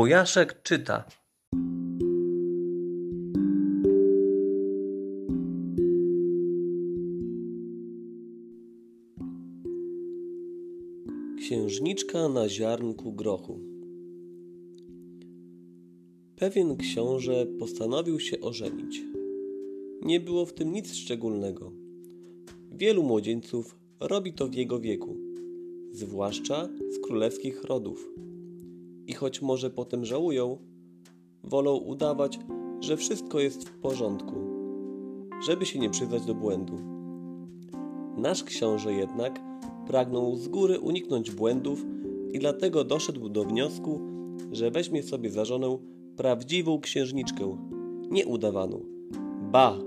Wojaszek czyta. Księżniczka na ziarnku grochu. Pewien książę postanowił się ożenić. Nie było w tym nic szczególnego. Wielu młodzieńców robi to w jego wieku, zwłaszcza z królewskich rodów. I choć może potem żałują, wolą udawać, że wszystko jest w porządku, żeby się nie przyznać do błędu. Nasz książę jednak pragnął z góry uniknąć błędów i dlatego doszedł do wniosku, że weźmie sobie za żonę prawdziwą księżniczkę, nie udawaną. Ba,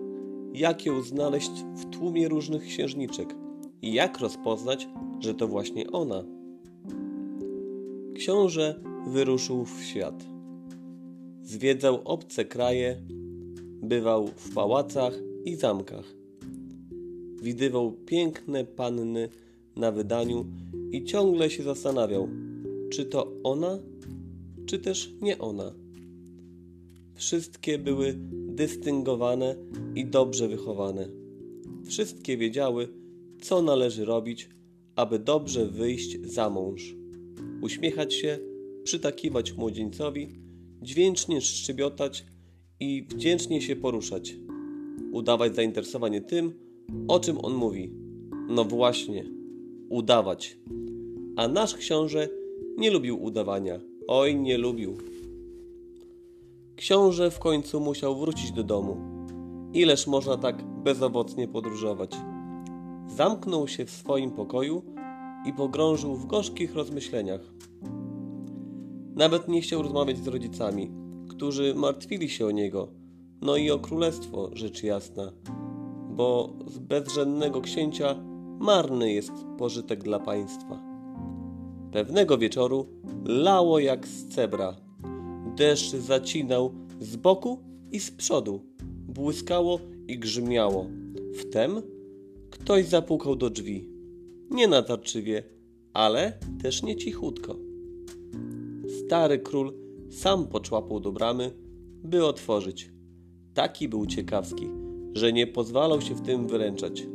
jak ją znaleźć w tłumie różnych księżniczek i jak rozpoznać, że to właśnie ona. Książę wyruszył w świat. Zwiedzał obce kraje, bywał w pałacach i zamkach. Widywał piękne panny na wydaniu i ciągle się zastanawiał, czy to ona, czy też nie ona. Wszystkie były dystyngowane i dobrze wychowane. Wszystkie wiedziały, co należy robić, aby dobrze wyjść za mąż. Uśmiechać się, przytakiwać młodzieńcowi, dźwięcznie szczybiotać i wdzięcznie się poruszać. Udawać zainteresowanie tym, o czym on mówi. No właśnie, udawać. A nasz książę nie lubił udawania. Oj, nie lubił. Książę w końcu musiał wrócić do domu. Ileż można tak bezowocnie podróżować? Zamknął się w swoim pokoju i pogrążył w gorzkich rozmyśleniach. Nawet nie chciał rozmawiać z rodzicami, którzy martwili się o niego, no i o królestwo, rzecz jasna, bo z bezrzędnego księcia marny jest pożytek dla państwa. Pewnego wieczoru lało jak z cebra. Deszcz zacinał z boku i z przodu. Błyskało i grzmiało. Wtem ktoś zapukał do drzwi. Nie natarczywie, ale też nie cichutko. Stary król sam poczłapał do bramy, by otworzyć. Taki był ciekawski, że nie pozwalał się w tym wyręczać.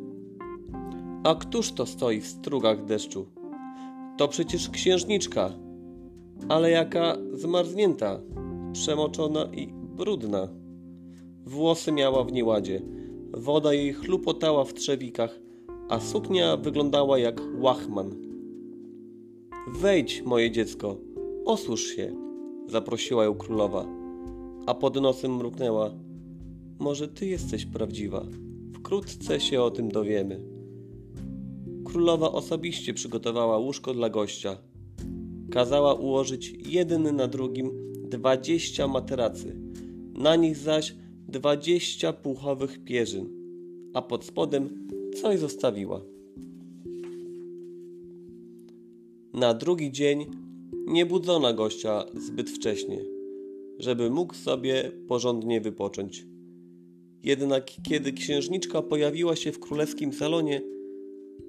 A któż to stoi w strugach deszczu? To przecież księżniczka, ale jaka zmarznięta, przemoczona i brudna. Włosy miała w nieładzie, woda jej chlupotała w trzewikach, a suknia wyglądała jak łachman. Wejdź, moje dziecko, osłuż się, zaprosiła ją królowa, a pod nosem mruknęła. Może ty jesteś prawdziwa. Wkrótce się o tym dowiemy. Królowa osobiście przygotowała łóżko dla gościa. Kazała ułożyć jeden na drugim dwadzieścia materacy, na nich zaś dwadzieścia puchowych pierzyn, a pod spodem coś zostawiła. Na drugi dzień nie budzono gościa zbyt wcześnie, żeby mógł sobie porządnie wypocząć. Jednak kiedy księżniczka pojawiła się w królewskim salonie,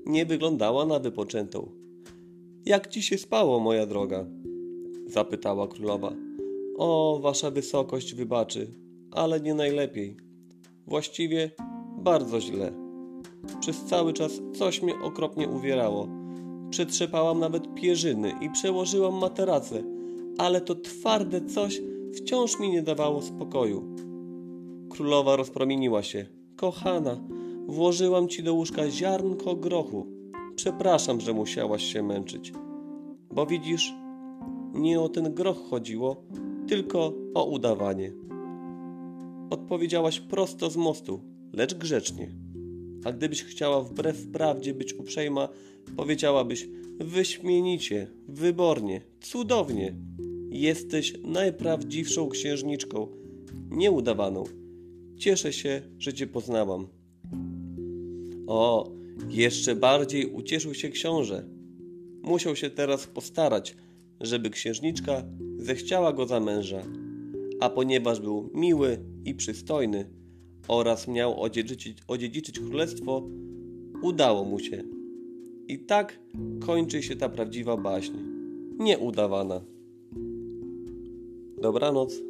nie wyglądała na wypoczętą. Jak ci się spało, moja droga? zapytała królowa. O, wasza wysokość wybaczy, ale nie najlepiej. Właściwie bardzo źle. Przez cały czas coś mnie okropnie uwierało. Przetrzepałam nawet pierzyny i przełożyłam materacę, ale to twarde coś wciąż mi nie dawało spokoju. Królowa rozpromieniła się. Kochana, włożyłam ci do łóżka ziarnko grochu. Przepraszam, że musiałaś się męczyć. Bo widzisz, nie o ten groch chodziło, tylko o udawanie. Odpowiedziałaś prosto z mostu, lecz grzecznie. A gdybyś chciała wbrew prawdzie być uprzejma, powiedziałabyś wyśmienicie, wybornie, cudownie. Jesteś najprawdziwszą księżniczką, nieudawaną. Cieszę się, że cię poznałam. O, jeszcze bardziej ucieszył się książę. Musiał się teraz postarać, żeby księżniczka zechciała go za męża. A ponieważ był miły i przystojny oraz miał odziedziczyć, odziedziczyć królestwo, udało mu się. I tak kończy się ta prawdziwa baśń, nieudawana. Dobranoc.